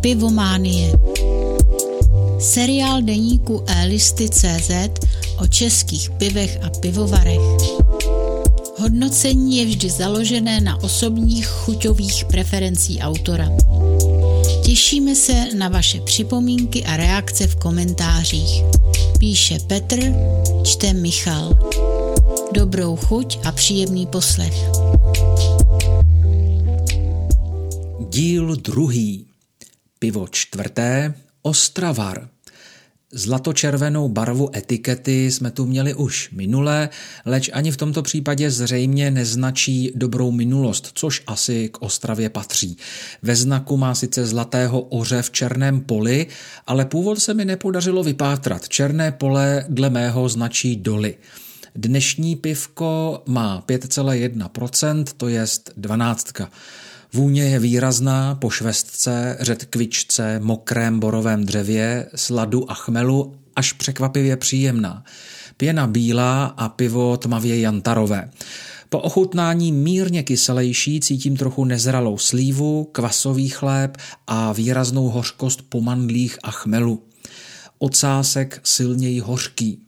Pivománie. Seriál deníku e-listy.cz o českých pivech a pivovarech. Hodnocení je vždy založené na osobních chuťových preferencí autora. Těšíme se na vaše připomínky a reakce v komentářích. Píše Petr, čte Michal. Dobrou chuť a příjemný poslech. Díl druhý. Pivo čtvrté. Ostravar. Zlatočervenou barvu etikety jsme tu měli už minule, leč ani v tomto případě zřejmě neznačí dobrou minulost, což asi k Ostravě patří. Ve znaku má sice zlatého oře v černém poli, ale původ se mi nepodařilo vypátrat. Černé pole dle mého značí doly. Dnešní pivko má 5,1%, to jest 12. Vůně je výrazná po švestce, řetkvičce, mokrém borovém dřevě, sladu a chmelu až překvapivě příjemná. Pěna bílá a pivo tmavě jantarové. Po ochutnání mírně kyselejší cítím trochu nezralou slívu, kvasový chléb a výraznou hořkost po mandlích a chmelu. Ocásek silněji hořký.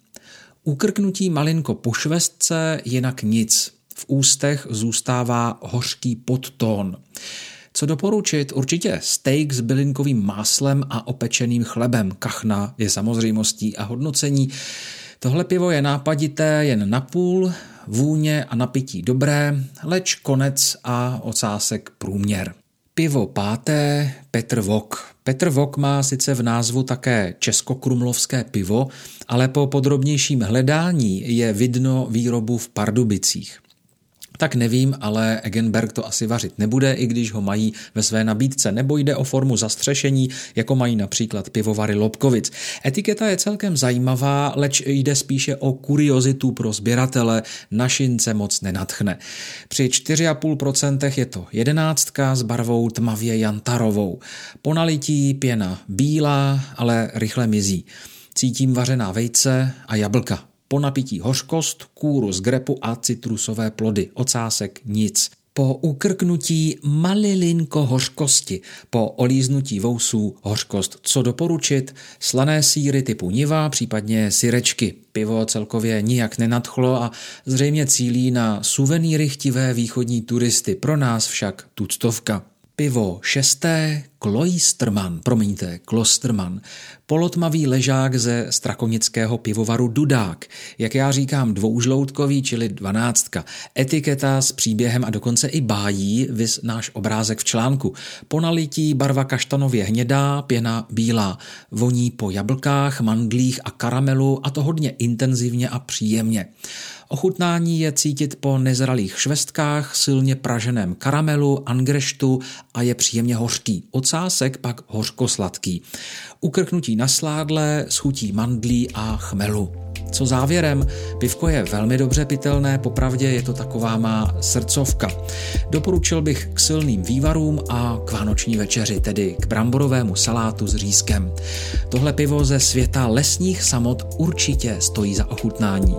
Ukrknutí malinko po švestce, jinak nic. V ústech zůstává hořký podtón. Co doporučit? Určitě steak s bylinkovým máslem a opečeným chlebem. Kachna je samozřejmostí a hodnocení. Tohle pivo je nápadité jen na půl, vůně a napití dobré, leč konec a ocásek průměr. Pivo páté Petr Vok. Petr Vok má sice v názvu také českokrumlovské pivo, ale po podrobnějším hledání je vidno výrobu v Pardubicích tak nevím, ale Egenberg to asi vařit nebude, i když ho mají ve své nabídce, nebo jde o formu zastřešení, jako mají například pivovary Lobkovic. Etiketa je celkem zajímavá, leč jde spíše o kuriozitu pro sběratele, našince moc nenatchne. Při 4,5% je to jedenáctka s barvou tmavě jantarovou. Po nalití pěna bílá, ale rychle mizí. Cítím vařená vejce a jablka. Po napití hořkost, kůru z grepu a citrusové plody. Ocásek nic. Po ukrknutí malilinko hořkosti, po olíznutí vousů hořkost. Co doporučit? Slané síry typu niva, případně syrečky. Pivo celkově nijak nenadchlo a zřejmě cílí na suvenýry chtivé východní turisty, pro nás však tuctovka. Pivo šesté, Kloisterman, promiňte, Klosterman, polotmavý ležák ze strakonického pivovaru Dudák, jak já říkám dvoužloutkový, čili dvanáctka, etiketa s příběhem a dokonce i bájí, vys náš obrázek v článku. Po nalití barva kaštanově hnědá, pěna bílá, voní po jablkách, mandlích a karamelu a to hodně intenzivně a příjemně. Ochutnání je cítit po nezralých švestkách, silně praženém karamelu, angreštu a je příjemně hořký. Ocásek pak hořkosladký. Ukrknutí na sládle s chutí mandlí a chmelu. Co závěrem, pivko je velmi dobře pitelné, popravdě je to taková má srdcovka. Doporučil bych k silným vývarům a k vánoční večeři, tedy k bramborovému salátu s řízkem. Tohle pivo ze světa lesních samot určitě stojí za ochutnání.